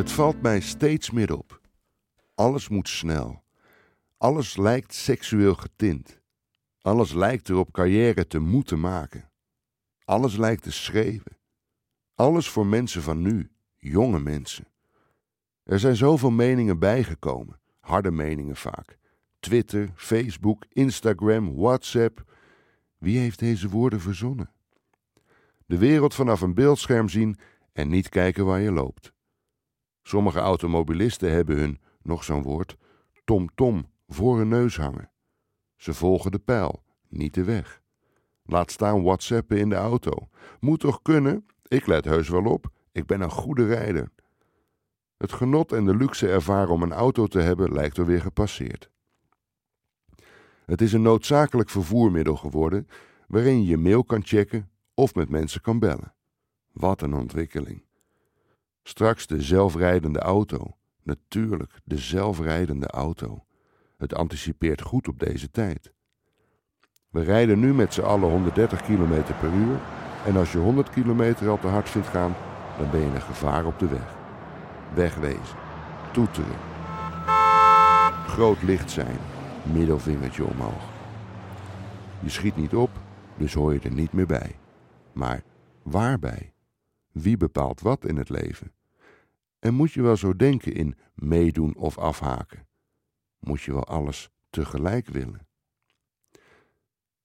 Het valt mij steeds meer op. Alles moet snel. Alles lijkt seksueel getint. Alles lijkt erop carrière te moeten maken. Alles lijkt te schreeuwen. Alles voor mensen van nu, jonge mensen. Er zijn zoveel meningen bijgekomen, harde meningen vaak. Twitter, Facebook, Instagram, WhatsApp. Wie heeft deze woorden verzonnen? De wereld vanaf een beeldscherm zien en niet kijken waar je loopt. Sommige automobilisten hebben hun, nog zo'n woord, tom-tom voor hun neus hangen. Ze volgen de pijl, niet de weg. Laat staan whatsappen in de auto. Moet toch kunnen? Ik let heus wel op. Ik ben een goede rijder. Het genot en de luxe ervaren om een auto te hebben lijkt er weer gepasseerd. Het is een noodzakelijk vervoermiddel geworden waarin je je mail kan checken of met mensen kan bellen. Wat een ontwikkeling. Straks de zelfrijdende auto. Natuurlijk, de zelfrijdende auto. Het anticipeert goed op deze tijd. We rijden nu met z'n allen 130 km per uur en als je 100 km al te hard vindt gaan, dan ben je een gevaar op de weg. Wegwezen, toeteren, groot licht zijn, middelvingertje omhoog. Je schiet niet op, dus hoor je er niet meer bij. Maar waarbij? Wie bepaalt wat in het leven? En moet je wel zo denken in meedoen of afhaken? Moet je wel alles tegelijk willen?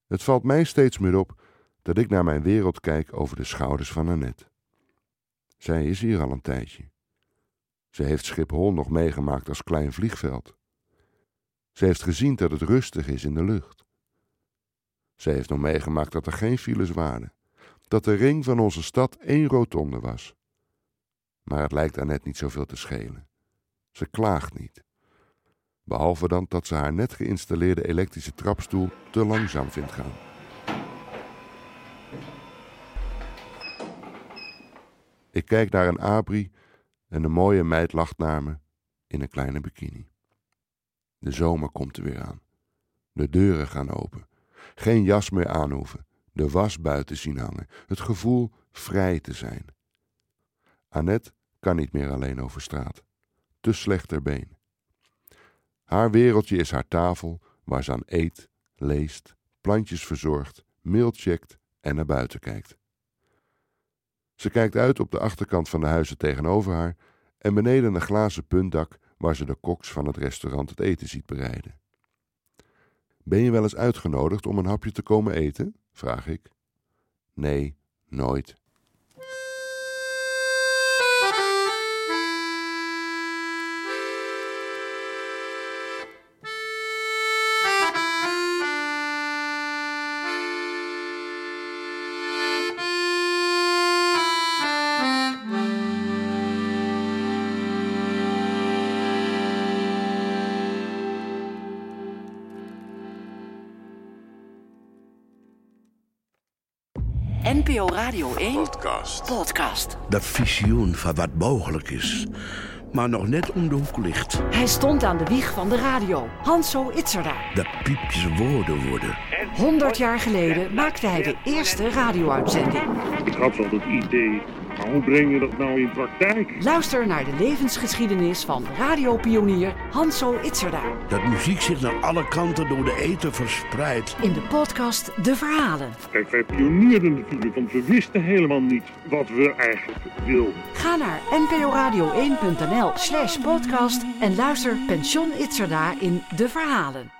Het valt mij steeds meer op dat ik naar mijn wereld kijk over de schouders van Annette. Zij is hier al een tijdje. Ze heeft Schiphol nog meegemaakt als klein vliegveld. Ze heeft gezien dat het rustig is in de lucht. Ze heeft nog meegemaakt dat er geen files waren, dat de ring van onze stad één rotonde was. Maar het lijkt Annette niet zoveel te schelen. Ze klaagt niet. Behalve dan dat ze haar net geïnstalleerde elektrische trapstoel te langzaam vindt gaan. Ik kijk naar een abri en een mooie meid lacht naar me in een kleine bikini. De zomer komt er weer aan. De deuren gaan open. Geen jas meer aanhoeven. De was buiten zien hangen. Het gevoel vrij te zijn. Annette kan niet meer alleen over straat. Te slecht ter been. Haar wereldje is haar tafel waar ze aan eet, leest, plantjes verzorgt, mail checkt en naar buiten kijkt. Ze kijkt uit op de achterkant van de huizen tegenover haar en beneden een glazen puntdak waar ze de koks van het restaurant het eten ziet bereiden. Ben je wel eens uitgenodigd om een hapje te komen eten? Vraag ik. Nee, nooit. NPO Radio 1 Podcast. podcast. Dat visioen van wat mogelijk is, maar nog net om de hoek ligt. Hij stond aan de wieg van de radio. Hanso Itzerda. Dat piepjes woorden worden. 100 jaar geleden maakte hij de eerste radio-uitzending. Ik had wel het idee, maar hoe breng je dat nou in praktijk? Luister naar de levensgeschiedenis van radiopionier Hanso Itzerda. Dat muziek zich naar alle kanten door de eten verspreidt. In de podcast De Verhalen. Kijk, wij pionierden natuurlijk, want we wisten helemaal niet wat we eigenlijk wilden. Ga naar nporadio1.nl slash podcast en luister Pension Itzerda in De Verhalen.